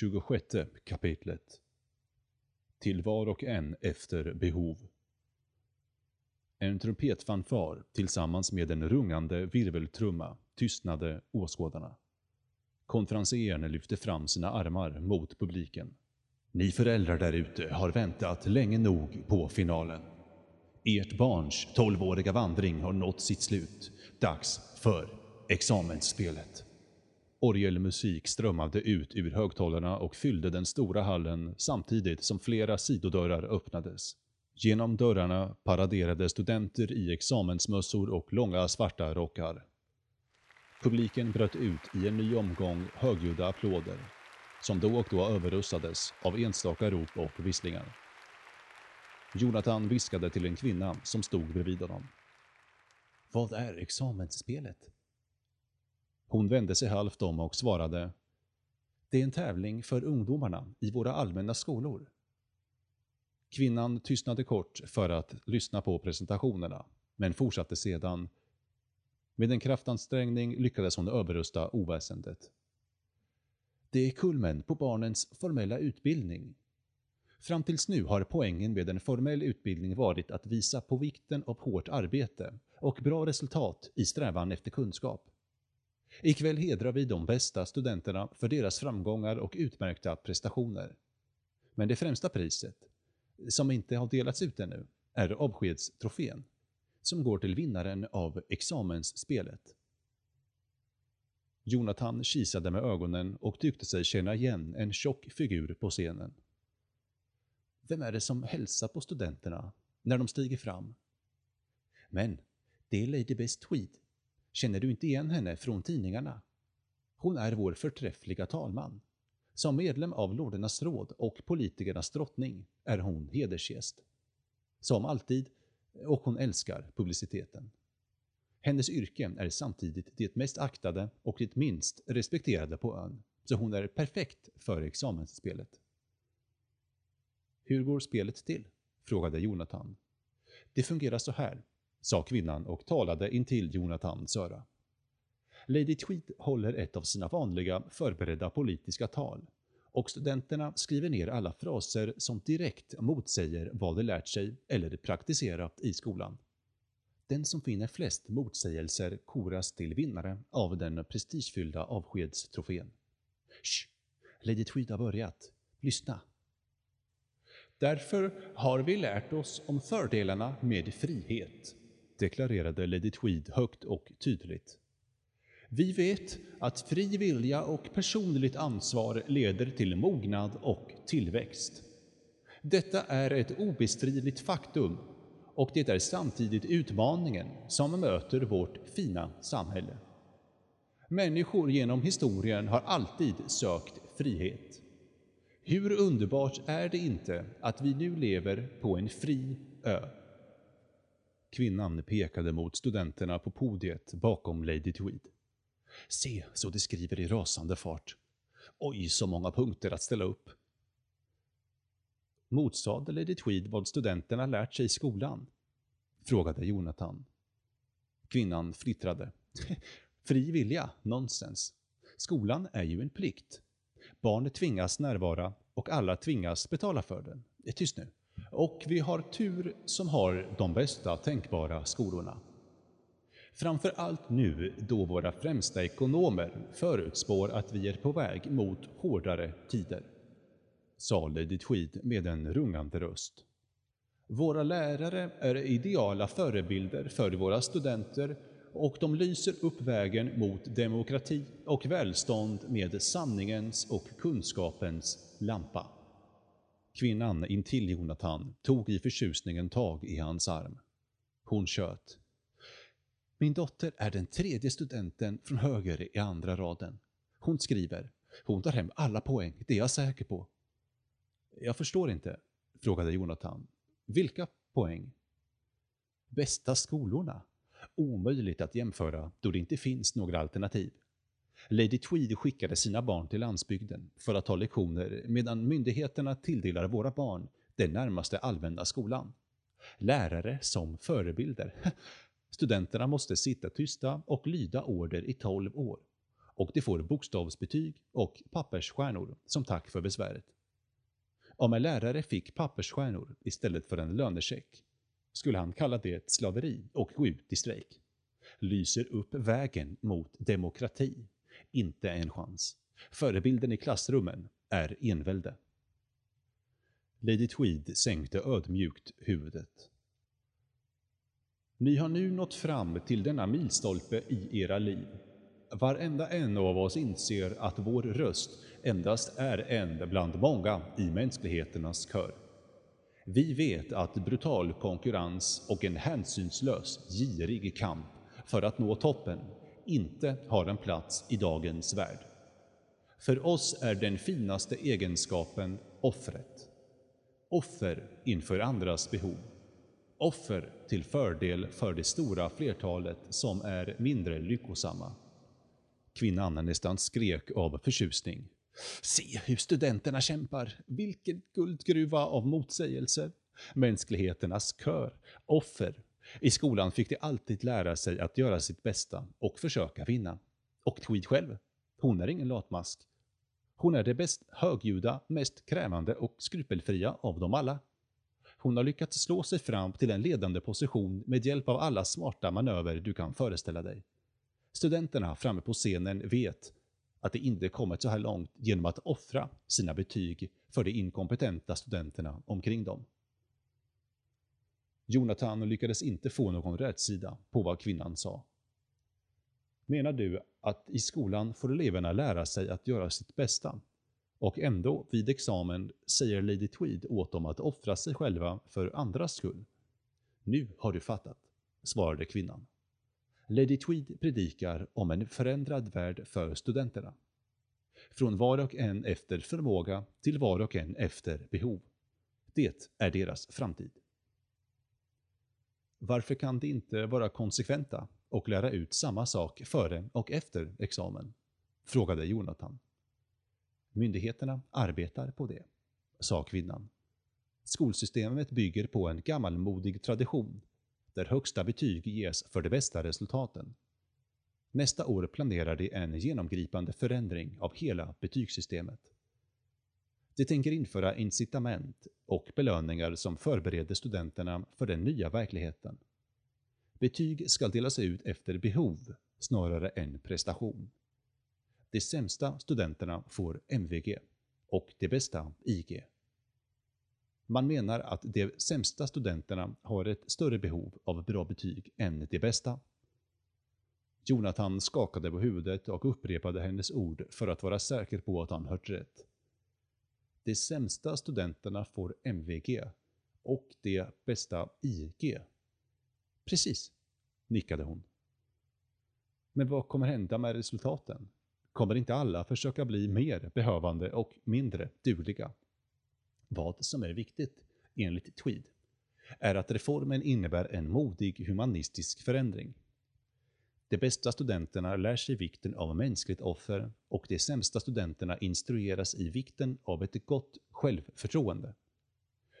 26 kapitlet Till var och en efter behov En trumpetfanfar tillsammans med en rungande virveltrumma tystnade åskådarna. Konferencieren lyfte fram sina armar mot publiken. Ni föräldrar där ute har väntat länge nog på finalen. Ert barns tolvåriga vandring har nått sitt slut. Dags för examensspelet. Orgelmusik strömmade ut ur högtalarna och fyllde den stora hallen samtidigt som flera sidodörrar öppnades. Genom dörrarna paraderade studenter i examensmössor och långa svarta rockar. Publiken bröt ut i en ny omgång högljudda applåder, som då och då överröstades av enstaka rop och visslingar. Jonathan viskade till en kvinna som stod bredvid honom. Vad är examensspelet? Hon vände sig halvt om och svarade Det är en tävling för ungdomarna i våra allmänna skolor. Kvinnan tystnade kort för att lyssna på presentationerna, men fortsatte sedan. Med en kraftansträngning lyckades hon överrösta oväsendet. Det är kulmen på barnens formella utbildning. Fram tills nu har poängen med en formell utbildning varit att visa på vikten av hårt arbete och bra resultat i strävan efter kunskap. Ikväll hedrar vi de bästa studenterna för deras framgångar och utmärkta prestationer. Men det främsta priset, som inte har delats ut ännu, är avskedstrofén, som går till vinnaren av examensspelet. Jonathan kisade med ögonen och tyckte sig känna igen en tjock figur på scenen. Vem är det som hälsar på studenterna när de stiger fram? Men, det är Lady Best Tweed. Känner du inte igen henne från tidningarna? Hon är vår förträffliga talman. Som medlem av Lordernas råd och politikernas drottning är hon hedersgäst. Som alltid, och hon älskar publiciteten. Hennes yrke är samtidigt det mest aktade och det minst respekterade på ön, så hon är perfekt för examensspelet. Hur går spelet till? frågade Jonathan. Det fungerar så här, sa kvinnan och talade intill Jonathans öra. Lady Tweed håller ett av sina vanliga förberedda politiska tal och studenterna skriver ner alla fraser som direkt motsäger vad de lärt sig eller praktiserat i skolan. Den som finner flest motsägelser koras till vinnare av den prestigefyllda avskedstrofén. Shh! Lady Tweed har börjat. Lyssna! Därför har vi lärt oss om fördelarna med frihet, deklarerade Lady Tweed högt och tydligt. Vi vet att fri vilja och personligt ansvar leder till mognad och tillväxt. Detta är ett obestridligt faktum och det är samtidigt utmaningen som möter vårt fina samhälle. Människor genom historien har alltid sökt frihet. Hur underbart är det inte att vi nu lever på en fri ö? Kvinnan pekade mot studenterna på podiet bakom Lady Tweed. Se så de skriver i rasande fart. Oj, så många punkter att ställa upp. Motsade Lady Tweed vad studenterna lärt sig i skolan? Frågade Jonathan. Kvinnan flittrade. Fri vilja? Nonsens. Skolan är ju en plikt. Barnet tvingas närvara och alla tvingas betala för den. Tyst nu. Och vi har tur som har de bästa tänkbara skolorna. Framför allt nu då våra främsta ekonomer förutspår att vi är på väg mot hårdare tider. Sa ditt skid med en rungande röst. Våra lärare är ideala förebilder för våra studenter och de lyser upp vägen mot demokrati och välstånd med sanningens och kunskapens lampa. Kvinnan intill Jonathan tog i förtjusningen tag i hans arm. Hon tjöt. Min dotter är den tredje studenten från höger i andra raden. Hon skriver. Hon tar hem alla poäng, det är jag säker på. Jag förstår inte, frågade Jonathan. Vilka poäng? Bästa skolorna. Omöjligt att jämföra då det inte finns några alternativ. Lady Tweed skickade sina barn till landsbygden för att ta lektioner medan myndigheterna tilldelar våra barn den närmaste allmänna skolan. Lärare som förebilder. Studenterna måste sitta tysta och lyda order i 12 år. och de får bokstavsbetyg och pappersstjärnor som tack för besväret. Om en lärare fick pappersstjärnor istället för en lönecheck skulle han kalla det slaveri och gå ut i strejk. Lyser upp vägen mot demokrati. Inte en chans. Förebilden i klassrummen är envälde. Lady Tweed sänkte ödmjukt huvudet. Ni har nu nått fram till denna milstolpe i era liv. Varenda en av oss inser att vår röst endast är en bland många i mänskligheternas kör. Vi vet att brutal konkurrens och en hänsynslös, girig kamp för att nå toppen inte har en plats i dagens värld. För oss är den finaste egenskapen offret. Offer inför andras behov. Offer till fördel för det stora flertalet som är mindre lyckosamma. Kvinnan nästan skrek av förtjusning. Se hur studenterna kämpar, vilken guldgruva av motsägelser. Mänskligheternas kör, offer. I skolan fick de alltid lära sig att göra sitt bästa och försöka vinna. Och Tweed själv, hon är ingen latmask. Hon är det bäst högljudda, mest krävande och skrupelfria av dem alla. Hon har lyckats slå sig fram till en ledande position med hjälp av alla smarta manöver du kan föreställa dig. Studenterna framme på scenen vet att de inte kommit så här långt genom att offra sina betyg för de inkompetenta studenterna omkring dem. Jonathan lyckades inte få någon rätsida på vad kvinnan sa. Menar du att i skolan får eleverna lära sig att göra sitt bästa och ändå vid examen säger Lady Tweed åt dem att offra sig själva för andras skull? Nu har du fattat, svarade kvinnan. Lady Tweed predikar om en förändrad värld för studenterna. Från var och en efter förmåga till var och en efter behov. Det är deras framtid. Varför kan de inte vara konsekventa och lära ut samma sak före och efter examen? Frågade Jonathan. Myndigheterna arbetar på det, sa kvinnan. Skolsystemet bygger på en gammalmodig tradition där högsta betyg ges för de bästa resultaten. Nästa år planerar de en genomgripande förändring av hela betygssystemet. De tänker införa incitament och belöningar som förbereder studenterna för den nya verkligheten. Betyg ska delas ut efter behov snarare än prestation. De sämsta studenterna får MVG och de bästa IG. Man menar att de sämsta studenterna har ett större behov av bra betyg än de bästa. Jonathan skakade på huvudet och upprepade hennes ord för att vara säker på att han hört rätt. De sämsta studenterna får MVG och de bästa IG. Precis, nickade hon. Men vad kommer hända med resultaten? Kommer inte alla försöka bli mer behövande och mindre dugliga? Vad som är viktigt, enligt Tweed, är att reformen innebär en modig humanistisk förändring. De bästa studenterna lär sig vikten av mänskligt offer och de sämsta studenterna instrueras i vikten av ett gott självförtroende.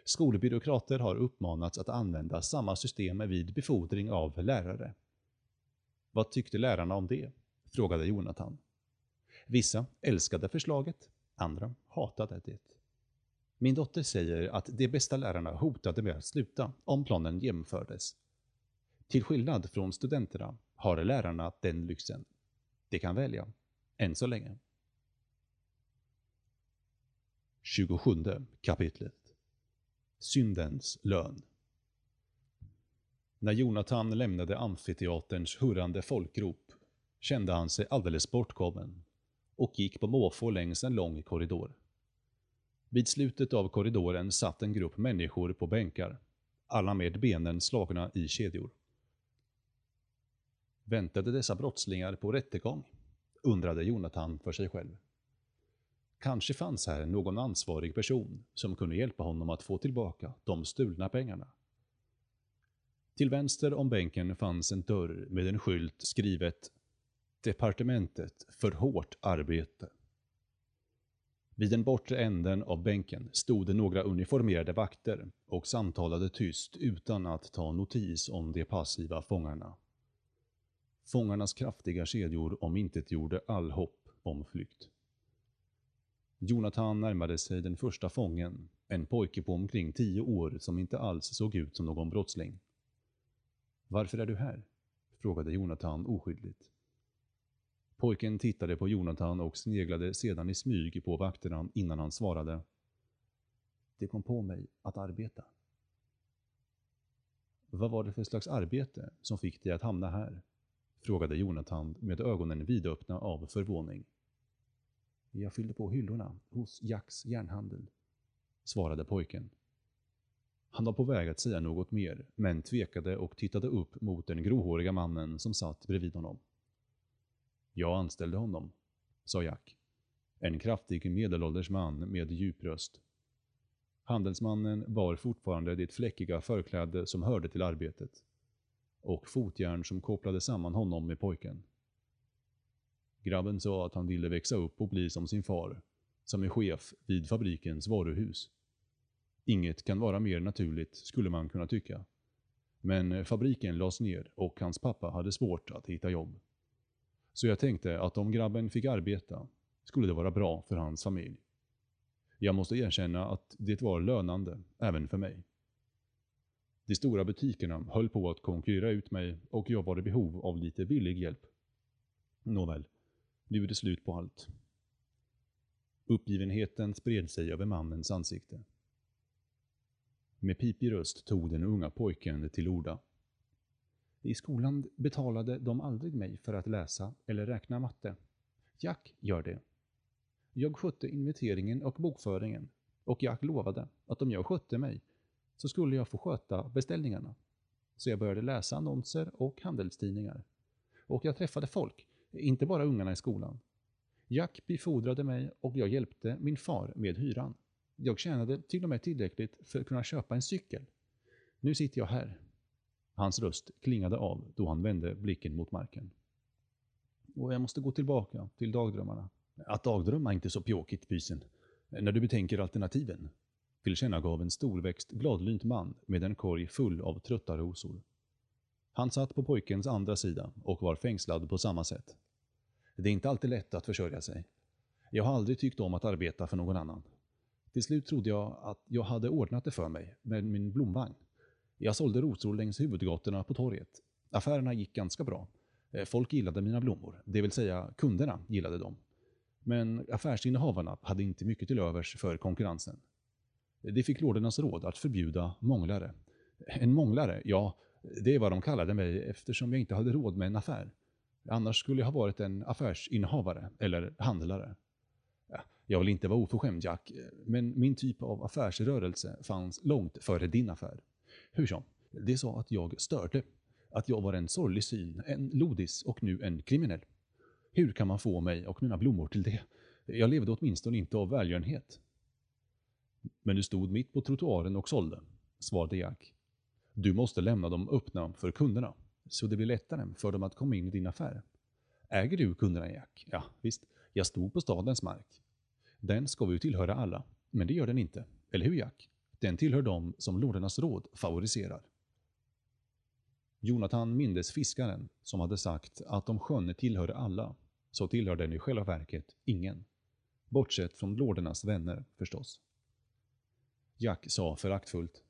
Skolbyråkrater har uppmanats att använda samma system vid befordring av lärare. Vad tyckte lärarna om det? frågade Jonathan. Vissa älskade förslaget, andra hatade det. Min dotter säger att de bästa lärarna hotade med att sluta om planen genomfördes. Till skillnad från studenterna har lärarna den lyxen. De kan välja, än så länge. 27 kapitlet Syndens lön När Jonathan lämnade amfiteaterns hurrande folkrop kände han sig alldeles bortkommen och gick på måfå längs en lång korridor. Vid slutet av korridoren satt en grupp människor på bänkar, alla med benen slagna i kedjor. Väntade dessa brottslingar på rättegång? undrade Jonathan för sig själv. Kanske fanns här någon ansvarig person som kunde hjälpa honom att få tillbaka de stulna pengarna. Till vänster om bänken fanns en dörr med en skylt skrivet Departementet för hårt arbete. Vid den bortre änden av bänken stod det några uniformerade vakter och samtalade tyst utan att ta notis om de passiva fångarna. Fångarnas kraftiga kedjor omintetgjorde all hopp om flykt. Jonathan närmade sig den första fången, en pojke på omkring tio år som inte alls såg ut som någon brottsling. Varför är du här? frågade Jonathan oskyldigt. Pojken tittade på Jonathan och sneglade sedan i smyg på vakterna innan han svarade. Det kom på mig att arbeta. Vad var det för slags arbete som fick dig att hamna här? Frågade Jonathan med ögonen vidöppna av förvåning. Jag fyllde på hyllorna hos Jacks järnhandel, svarade pojken. Han var på väg att säga något mer, men tvekade och tittade upp mot den gråhåriga mannen som satt bredvid honom. Jag anställde honom, sa Jack. En kraftig medelålders man med djup röst. Handelsmannen bar fortfarande det fläckiga förkläde som hörde till arbetet och fotjärn som kopplade samman honom med pojken. Grabben sa att han ville växa upp och bli som sin far, som är chef vid fabrikens varuhus. Inget kan vara mer naturligt, skulle man kunna tycka. Men fabriken lades ner och hans pappa hade svårt att hitta jobb. Så jag tänkte att om grabben fick arbeta skulle det vara bra för hans familj. Jag måste erkänna att det var lönande, även för mig. De stora butikerna höll på att konkurrera ut mig och jag var i behov av lite billig hjälp. Nåväl, nu är det slut på allt. Uppgivenheten spred sig över mannens ansikte. Med pipig röst tog den unga pojken till orda. I skolan betalade de aldrig mig för att läsa eller räkna matte. Jack gör det. Jag skötte inventeringen och bokföringen och Jack lovade att om jag skötte mig så skulle jag få sköta beställningarna. Så jag började läsa annonser och handelstidningar. Och jag träffade folk, inte bara ungarna i skolan. Jack befordrade mig och jag hjälpte min far med hyran. Jag tjänade till och med tillräckligt för att kunna köpa en cykel. Nu sitter jag här. Hans röst klingade av då han vände blicken mot marken. Och jag måste gå tillbaka till dagdrömmarna. Att dagdrömma är inte så pjåkigt, pysen. När du betänker alternativen tillkännagav en storväxt, gladlynt man med en korg full av trötta rosor. Han satt på pojkens andra sida och var fängslad på samma sätt. Det är inte alltid lätt att försörja sig. Jag har aldrig tyckt om att arbeta för någon annan. Till slut trodde jag att jag hade ordnat det för mig med min blomvagn. Jag sålde rosor längs huvudgatorna på torget. Affärerna gick ganska bra. Eh, folk gillade mina blommor, det vill säga kunderna gillade dem. Men affärsinnehavarna hade inte mycket till övers för konkurrensen. De fick lordernas råd att förbjuda månglare. En månglare, ja, det är vad de kallade mig eftersom jag inte hade råd med en affär. Annars skulle jag ha varit en affärsinnehavare eller handlare. Jag vill inte vara oförskämd Jack, men min typ av affärsrörelse fanns långt före din affär. Hur som, det sa att jag störde. Att jag var en sorglig syn, en lodis och nu en kriminell. Hur kan man få mig och mina blommor till det? Jag levde åtminstone inte av välgörenhet. Men du stod mitt på trottoaren och sålde, svarade Jack. Du måste lämna dem öppna för kunderna, så det blir lättare för dem att komma in i din affär. Äger du kunderna, Jack? Ja, visst. Jag stod på stadens mark. Den ska ju tillhöra alla, men det gör den inte. Eller hur, Jack? Den tillhör dem som lordernas råd favoriserar. Jonathan mindes fiskaren som hade sagt att om sjön tillhör alla, så tillhör den i själva verket ingen. Bortsett från lordernas vänner, förstås. Jack sa föraktfullt.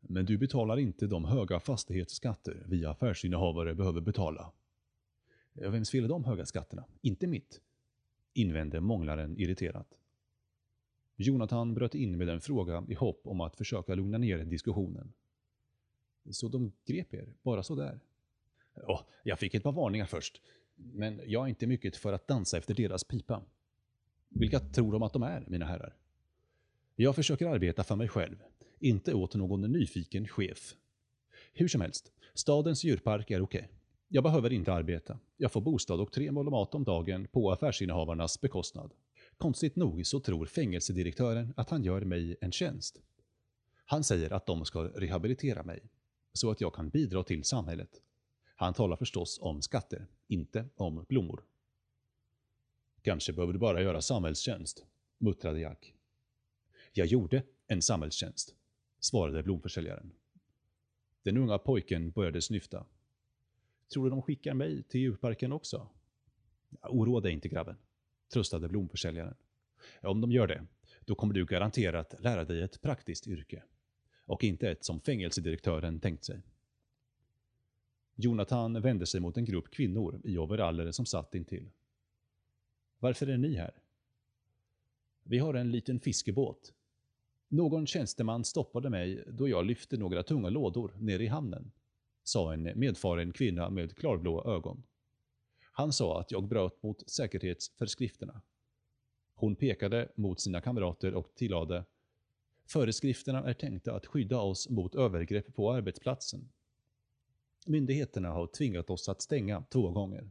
Men du betalar inte de höga fastighetsskatter vi affärsinnehavare behöver betala. Vems fel är de höga skatterna? Inte mitt, invände månglaren irriterat. Jonathan bröt in med en fråga i hopp om att försöka lugna ner diskussionen. Så de grep er, bara så där? Oh, jag fick ett par varningar först, men jag är inte mycket för att dansa efter deras pipa. Vilka tror de att de är, mina herrar? Jag försöker arbeta för mig själv, inte åt någon nyfiken chef. Hur som helst, stadens djurpark är okej. Okay. Jag behöver inte arbeta. Jag får bostad och tre mål mat om dagen på affärsinnehavarnas bekostnad. Konstigt nog så tror fängelsedirektören att han gör mig en tjänst. Han säger att de ska rehabilitera mig, så att jag kan bidra till samhället. Han talar förstås om skatter, inte om blommor. Kanske behöver du bara göra samhällstjänst, muttrade Jack. Jag gjorde en samhällstjänst, svarade blomförsäljaren. Den unga pojken började snyfta. Tror du de skickar mig till djurparken också? Oroa dig inte grabben, tröstade blomförsäljaren. Om de gör det, då kommer du garanterat lära dig ett praktiskt yrke. Och inte ett som fängelsedirektören tänkt sig. Jonathan vände sig mot en grupp kvinnor i overaller som satt intill. Varför är ni här? Vi har en liten fiskebåt. Någon tjänsteman stoppade mig då jag lyfte några tunga lådor ner i hamnen, sa en medfaren kvinna med klarblå ögon. Han sa att jag bröt mot säkerhetsföreskrifterna. Hon pekade mot sina kamrater och tillade Föreskrifterna är tänkta att skydda oss mot övergrepp på arbetsplatsen. Myndigheterna har tvingat oss att stänga två gånger.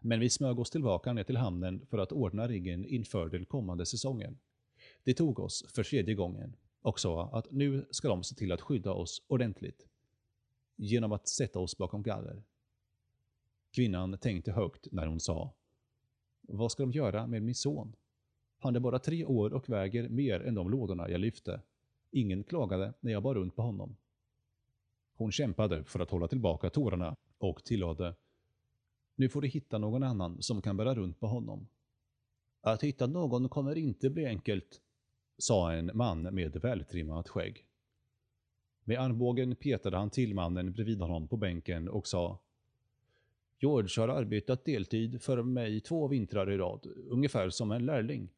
Men vi smög oss tillbaka ner till hamnen för att ordna riggen inför den kommande säsongen. Det tog oss för tredje gången och sa att nu ska de se till att skydda oss ordentligt. Genom att sätta oss bakom galler. Kvinnan tänkte högt när hon sa Vad ska de göra med min son? Han är bara tre år och väger mer än de lådorna jag lyfte. Ingen klagade när jag bar runt på honom. Hon kämpade för att hålla tillbaka tårarna och tillade Nu får du hitta någon annan som kan bära runt på honom. Att hitta någon kommer inte bli enkelt, sa en man med vältrimmat skägg. Med armbågen petade han till mannen bredvid honom på bänken och sa George har arbetat deltid för mig två vintrar i rad, ungefär som en lärling.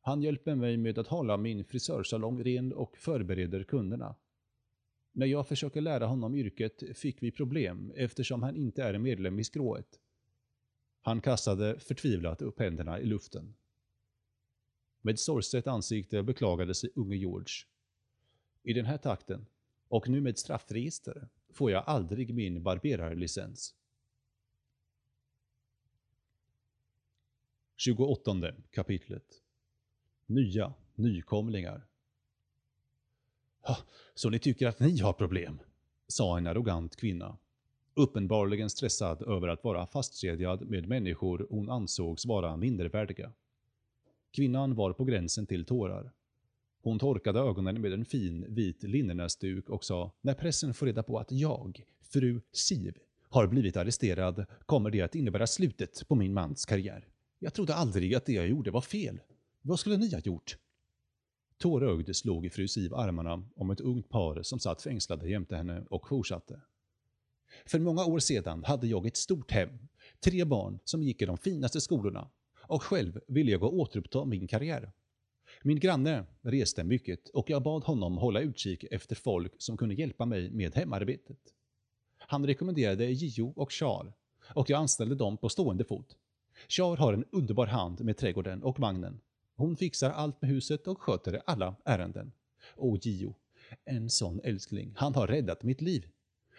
Han hjälper mig med att hålla min frisörsalong ren och förbereder kunderna. När jag försöker lära honom yrket fick vi problem eftersom han inte är medlem i skrået. Han kastade förtvivlat upp händerna i luften. Med sorgset ansikte beklagade sig unge George. I den här takten, och nu med straffregister, får jag aldrig min barberarlicens. 28 kapitlet Nya nykomlingar Så ni tycker att ni har problem? sa en arrogant kvinna. Uppenbarligen stressad över att vara fastkedjad med människor hon ansågs vara mindervärdiga. Kvinnan var på gränsen till tårar. Hon torkade ögonen med en fin vit linnenäsduk och sa När pressen får reda på att jag, fru Siv, har blivit arresterad kommer det att innebära slutet på min mans karriär. Jag trodde aldrig att det jag gjorde var fel. Vad skulle ni ha gjort? Tårögd slog fru Siv armarna om ett ungt par som satt fängslade jämte henne och fortsatte. För många år sedan hade jag ett stort hem, tre barn som gick i de finaste skolorna och själv ville jag återuppta min karriär. Min granne reste mycket och jag bad honom hålla utkik efter folk som kunde hjälpa mig med hemarbetet. Han rekommenderade Gio och Char och jag anställde dem på stående fot. Char har en underbar hand med trädgården och vagnen. Hon fixar allt med huset och sköter alla ärenden. Och Gio, en sån älskling, han har räddat mitt liv.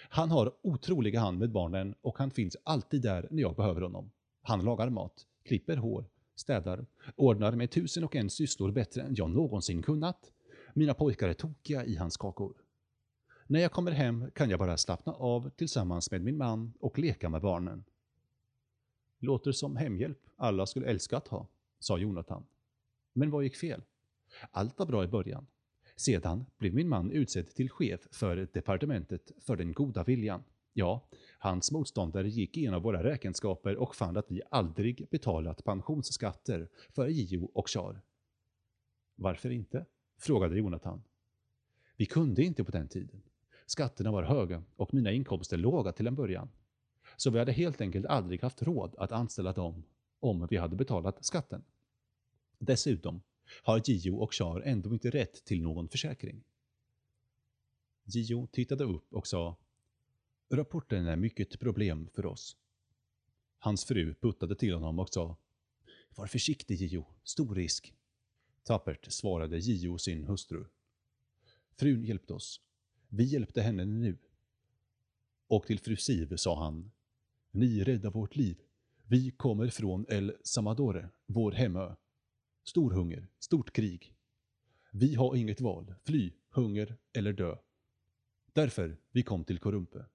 Han har otroliga hand med barnen och han finns alltid där när jag behöver honom. Han lagar mat, klipper hår, städar, ordnar med tusen och en sysslor bättre än jag någonsin kunnat. Mina pojkar är tokiga i hans kakor. När jag kommer hem kan jag bara slappna av tillsammans med min man och leka med barnen. Låter som hemhjälp alla skulle älska att ha, sa Jonathan. Men vad gick fel? Allt var bra i början. Sedan blev min man utsedd till chef för departementet för den goda viljan. Ja, hans motståndare gick igenom våra räkenskaper och fann att vi aldrig betalat pensionsskatter för Gio och Char. Varför inte? frågade Jonathan. Vi kunde inte på den tiden. Skatterna var höga och mina inkomster låga till en början. Så vi hade helt enkelt aldrig haft råd att anställa dem om vi hade betalat skatten. Dessutom har Gio och Char ändå inte rätt till någon försäkring. Gio tittade upp och sa Rapporten är mycket problem för oss. Hans fru puttade till honom och sa Var försiktig Gio, stor risk. Tappert svarade Gio sin hustru. Frun hjälpte oss. Vi hjälpte henne nu. Och till fru Siv sa han Ni räddar vårt liv. Vi kommer från El Samadore, vår hemö. Stor hunger, stort krig. Vi har inget val, fly, hunger eller dö. Därför vi kom till Korumpe.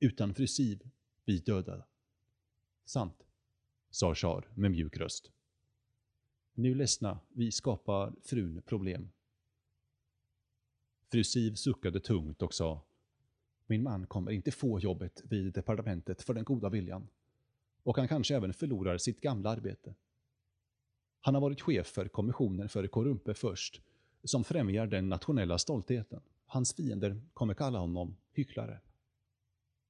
Utan fru Siv, vi döda. Sant, sa Char med mjuk röst. Nu ledsna, vi skapar frun problem. Fru Siv suckade tungt och sa Min man kommer inte få jobbet vid departementet för den goda viljan. Och han kanske även förlorar sitt gamla arbete. Han har varit chef för kommissionen för Korumpe först, som främjar den nationella stoltheten. Hans fiender kommer kalla honom hycklare.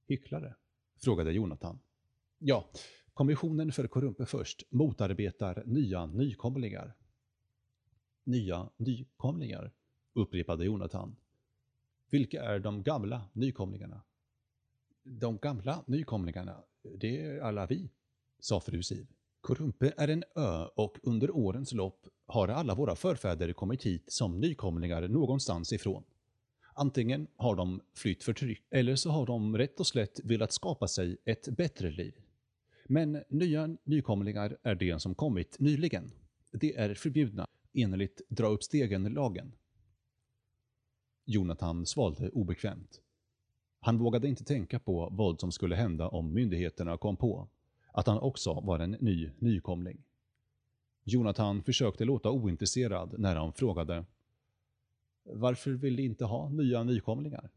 Hycklare? frågade Jonathan. Ja, kommissionen för Korumpe först motarbetar nya nykomlingar. Nya nykomlingar, upprepade Jonathan. Vilka är de gamla nykomlingarna? De gamla nykomlingarna, det är alla vi, sa fru Siv. Korumpe är en ö och under årens lopp har alla våra förfäder kommit hit som nykomlingar någonstans ifrån. Antingen har de flytt förtryck, eller så har de rätt och slätt velat skapa sig ett bättre liv. Men nya nykomlingar är de som kommit nyligen. De är förbjudna enligt dra upp stegen-lagen. Jonathan svalde obekvämt. Han vågade inte tänka på vad som skulle hända om myndigheterna kom på att han också var en ny nykomling. Jonathan försökte låta ointresserad när han frågade varför vill de inte ha nya nykomlingar?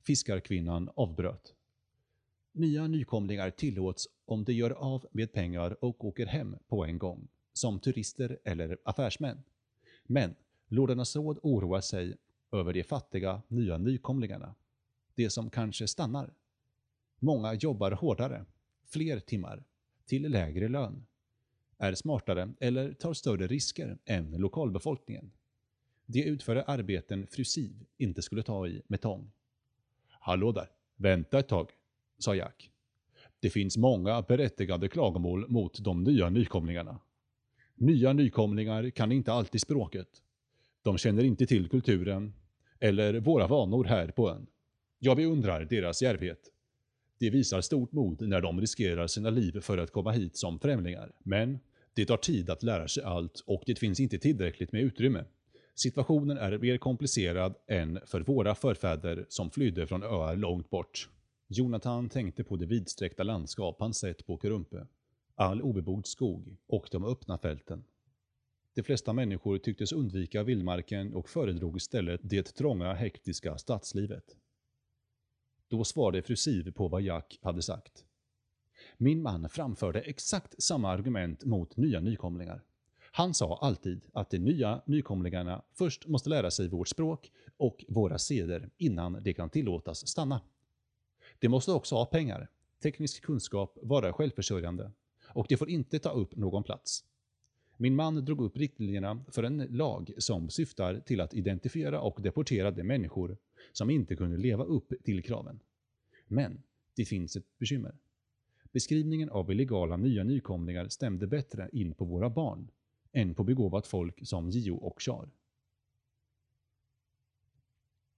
Fiskarkvinnan avbröt. Nya nykomlingar tillåts om de gör av med pengar och åker hem på en gång, som turister eller affärsmän. Men Lordarnas råd oroar sig över de fattiga nya nykomlingarna. De som kanske stannar. Många jobbar hårdare, fler timmar, till lägre lön, är smartare eller tar större risker än lokalbefolkningen. De utförde arbeten fru Siv inte skulle ta i med tång. Hallå där, vänta ett tag, sa Jack. Det finns många berättigade klagomål mot de nya nykomlingarna. Nya nykomlingar kan inte alltid språket. De känner inte till kulturen eller våra vanor här på ön. Jag beundrar deras djärvhet. De visar stort mod när de riskerar sina liv för att komma hit som främlingar. Men det tar tid att lära sig allt och det finns inte tillräckligt med utrymme. Situationen är mer komplicerad än för våra förfäder som flydde från öar långt bort. Jonathan tänkte på det vidsträckta landskap han sett på Kurumpe. All obebodd skog och de öppna fälten. De flesta människor tycktes undvika vildmarken och föredrog istället det trånga, hektiska stadslivet. Då svarade fru Siv på vad Jack hade sagt. Min man framförde exakt samma argument mot nya nykomlingar. Han sa alltid att de nya nykomlingarna först måste lära sig vårt språk och våra seder innan de kan tillåtas stanna. De måste också ha pengar, teknisk kunskap, vara självförsörjande och de får inte ta upp någon plats. Min man drog upp riktlinjerna för en lag som syftar till att identifiera och deportera de människor som inte kunde leva upp till kraven. Men det finns ett bekymmer. Beskrivningen av illegala nya nykomlingar stämde bättre in på våra barn än på begåvat folk som Gio och Char.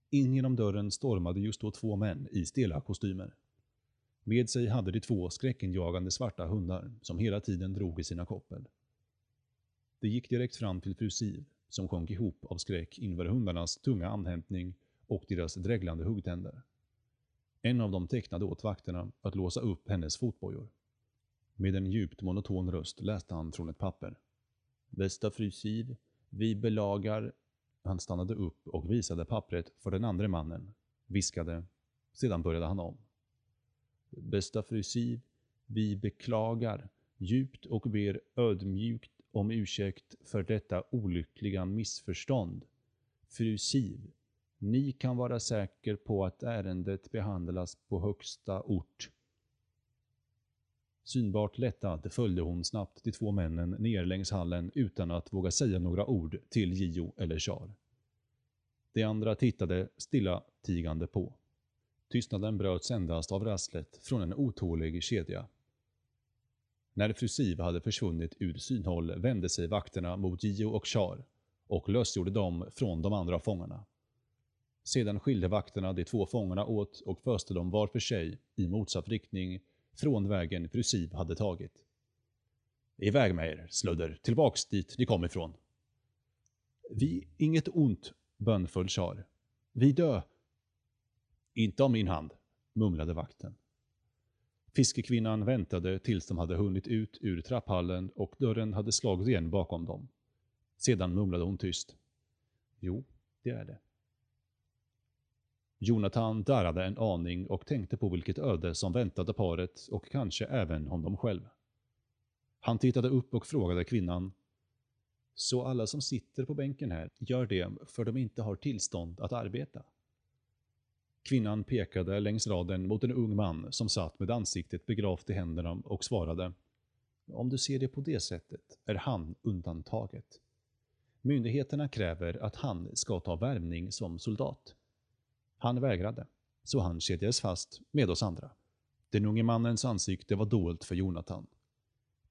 In genom dörren stormade just då två män i stela kostymer. Med sig hade de två skräckenjagande svarta hundar som hela tiden drog i sina koppel. De gick direkt fram till fru Siv, som sjönk ihop av skräck inför hundarnas tunga andhämtning och deras dreglande huggtänder. En av dem tecknade åt vakterna att låsa upp hennes fotbojor. Med en djupt monoton röst läste han från ett papper. Bästa fru Siv, vi belagar... Han stannade upp och visade pappret för den andra mannen, viskade, sedan började han om. Bästa fru Siv, vi beklagar djupt och ber ödmjukt om ursäkt för detta olyckliga missförstånd. Fru Siv, ni kan vara säker på att ärendet behandlas på högsta ort. Synbart lättad följde hon snabbt de två männen ner längs hallen utan att våga säga några ord till Gio eller Char. De andra tittade stilla tigande på. Tystnaden bröts endast av rasslet från en otålig kedja. När fru Siv hade försvunnit ur synhåll vände sig vakterna mot Gio och Char och lösgjorde dem från de andra fångarna. Sedan skilde vakterna de två fångarna åt och föste dem var för sig i motsatt riktning från vägen fru Siv hade tagit. Iväg med er, sludder, tillbaks dit ni kom ifrån. Vi, inget ont, bönföll Char. Vi dö. Inte av min hand, mumlade vakten. Fiskekvinnan väntade tills de hade hunnit ut ur trapphallen och dörren hade slagit igen bakom dem. Sedan mumlade hon tyst. Jo, det är det. Jonathan darrade en aning och tänkte på vilket öde som väntade paret och kanske även honom själv. Han tittade upp och frågade kvinnan. Så alla som sitter på bänken här gör det för de inte har tillstånd att arbeta? Kvinnan pekade längs raden mot en ung man som satt med ansiktet begravt i händerna och svarade. Om du ser det på det sättet är han undantaget. Myndigheterna kräver att han ska ta värvning som soldat. Han vägrade, så han kedjades fast med oss andra. Den unge mannens ansikte var dolt för Jonathan.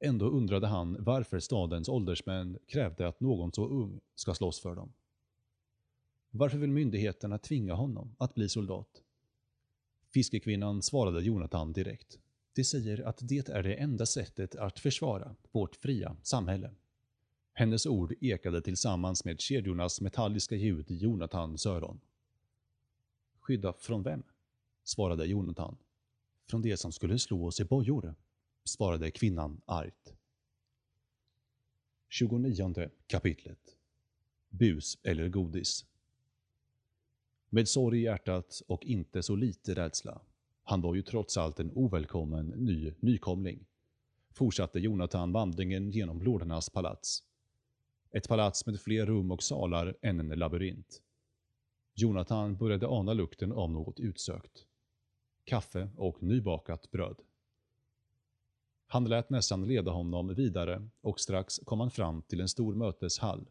Ändå undrade han varför stadens åldersmän krävde att någon så ung ska slåss för dem. Varför vill myndigheterna tvinga honom att bli soldat? Fiskekvinnan svarade Jonathan direkt. Det säger att det är det enda sättet att försvara vårt fria samhälle. Hennes ord ekade tillsammans med kedjornas metalliska ljud i Jonathans öron. Skydda från vem? svarade Jonathan. Från det som skulle slå oss i bojor, svarade kvinnan argt. 29 kapitlet Bus eller godis Med sorg i hjärtat och inte så lite rädsla, han var ju trots allt en ovälkommen ny nykomling, fortsatte Jonathan vandringen genom lordernas palats. Ett palats med fler rum och salar än en labyrint. Jonathan började ana lukten av något utsökt. Kaffe och nybakat bröd. Han lät nästan leda honom vidare och strax kom han fram till en stor möteshall,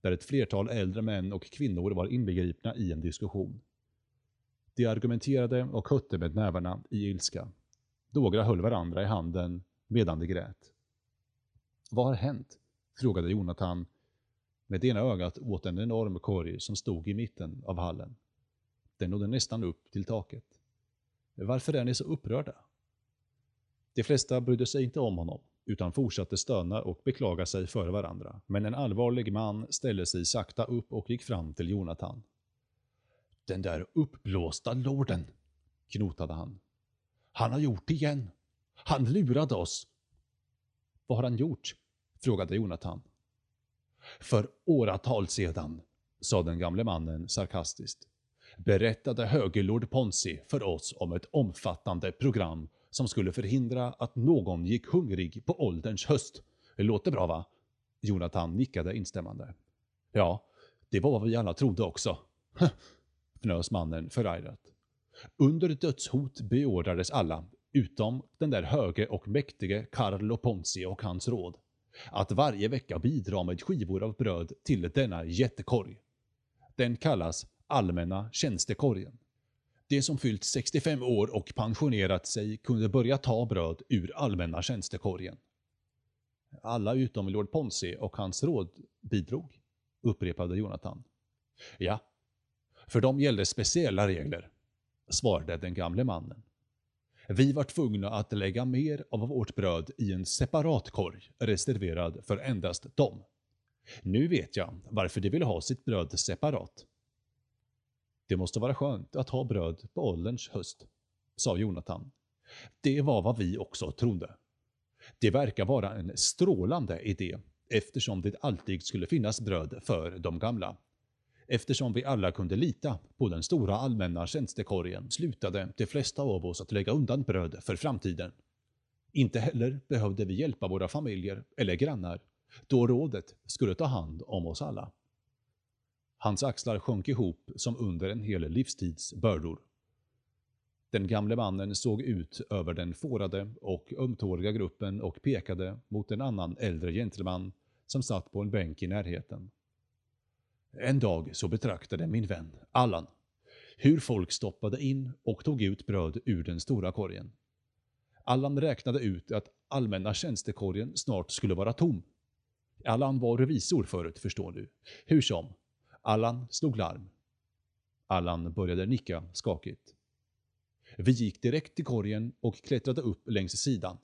där ett flertal äldre män och kvinnor var inbegripna i en diskussion. De argumenterade och hötte med nävarna i ilska. Några höll varandra i handen medan de grät. Vad har hänt? frågade Jonathan med ena ögat åt en enorm korg som stod i mitten av hallen. Den nådde nästan upp till taket. Varför är ni så upprörda? De flesta brydde sig inte om honom, utan fortsatte stöna och beklaga sig för varandra. Men en allvarlig man ställde sig sakta upp och gick fram till Jonathan. Den där uppblåsta lorden, knotade han. Han har gjort det igen. Han lurade oss. Vad har han gjort? frågade Jonathan. För åratal sedan, sa den gamle mannen sarkastiskt, berättade högerlord Ponsi för oss om ett omfattande program som skulle förhindra att någon gick hungrig på ålderns höst. Det låter bra va? Jonathan nickade instämmande. Ja, det var vad vi alla trodde också. fnös mannen förargat. Under dödshot beordrades alla, utom den där höge och mäktige Carlo Ponzi och hans råd, att varje vecka bidra med skivor av bröd till denna jättekorg. Den kallas Allmänna tjänstekorgen. De som fyllt 65 år och pensionerat sig kunde börja ta bröd ur Allmänna tjänstekorgen. Alla utom Lord Ponzi och hans råd bidrog, upprepade Jonathan. Ja, för dem gällde speciella regler, svarade den gamle mannen. Vi var tvungna att lägga mer av vårt bröd i en separat korg reserverad för endast dem. Nu vet jag varför de ville ha sitt bröd separat. Det måste vara skönt att ha bröd på ålderns höst, sa Jonathan. Det var vad vi också trodde. Det verkar vara en strålande idé eftersom det alltid skulle finnas bröd för de gamla. Eftersom vi alla kunde lita på den stora allmänna tjänstekorgen slutade de flesta av oss att lägga undan bröd för framtiden. Inte heller behövde vi hjälpa våra familjer eller grannar, då rådet skulle ta hand om oss alla. Hans axlar sjönk ihop som under en hel livstids bördor. Den gamle mannen såg ut över den fårade och ömtåliga gruppen och pekade mot en annan äldre gentleman som satt på en bänk i närheten. En dag så betraktade min vän, Allan, hur folk stoppade in och tog ut bröd ur den stora korgen. Allan räknade ut att allmänna tjänstekorgen snart skulle vara tom. Allan var revisor förut, förstår du. Hur som, Allan slog larm. Allan började nicka skakigt. Vi gick direkt till korgen och klättrade upp längs sidan.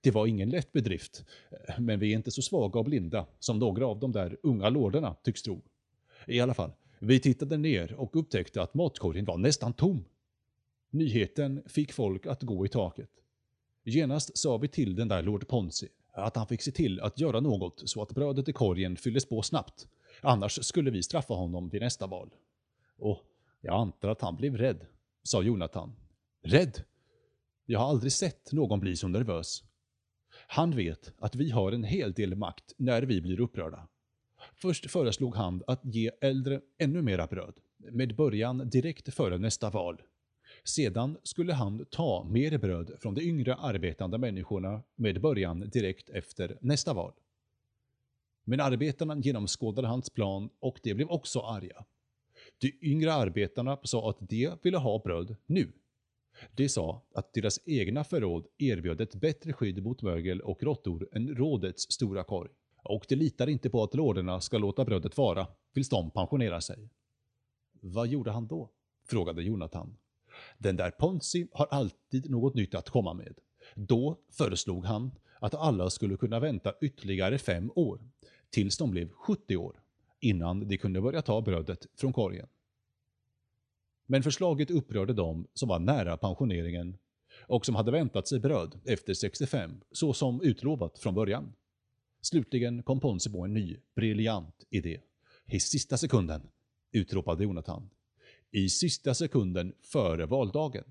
Det var ingen lätt bedrift, men vi är inte så svaga och blinda som några av de där unga lorderna tycks tro. I alla fall, vi tittade ner och upptäckte att matkorgen var nästan tom. Nyheten fick folk att gå i taket. Genast sa vi till den där Lord Ponzi att han fick se till att göra något så att brödet i korgen fylldes på snabbt. Annars skulle vi straffa honom vid nästa val. Och Jag antar att han blev rädd, sa Jonathan. Rädd? Jag har aldrig sett någon bli så nervös. Han vet att vi har en hel del makt när vi blir upprörda. Först föreslog han att ge äldre ännu mera bröd, med början direkt före nästa val. Sedan skulle han ta mer bröd från de yngre arbetande människorna med början direkt efter nästa val. Men arbetarna genomskådade hans plan och de blev också arga. De yngre arbetarna sa att de ville ha bröd nu. De sa att deras egna förråd erbjöd ett bättre skydd mot mögel och råttor än rådets stora korg. Och de litar inte på att lorderna ska låta brödet vara tills de pensionerar sig. Vad gjorde han då? frågade Jonathan. Den där Ponzi har alltid något nytt att komma med. Då föreslog han att alla skulle kunna vänta ytterligare fem år, tills de blev 70 år, innan de kunde börja ta brödet från korgen. Men förslaget upprörde dem som var nära pensioneringen och som hade väntat sig bröd efter 65, så som utlovat från början. Slutligen kom Ponsi på en ny, briljant idé. I sista sekunden, utropade Jonathan. I sista sekunden före valdagen.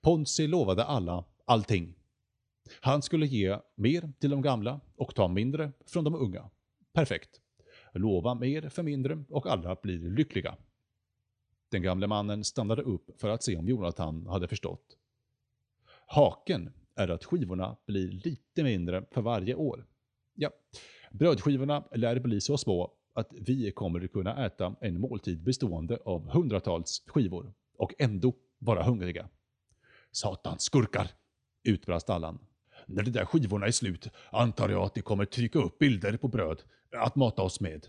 Ponsi lovade alla allting. Han skulle ge mer till de gamla och ta mindre från de unga. Perfekt. Lova mer för mindre och alla blir lyckliga. Den gamle mannen stannade upp för att se om Jonathan hade förstått. Haken är att skivorna blir lite mindre för varje år. Ja, brödskivorna lär bli så små att vi kommer att kunna äta en måltid bestående av hundratals skivor och ändå vara hungriga. Satans skurkar! utbrast Allan. När de där skivorna är slut antar jag att de kommer trycka upp bilder på bröd att mata oss med.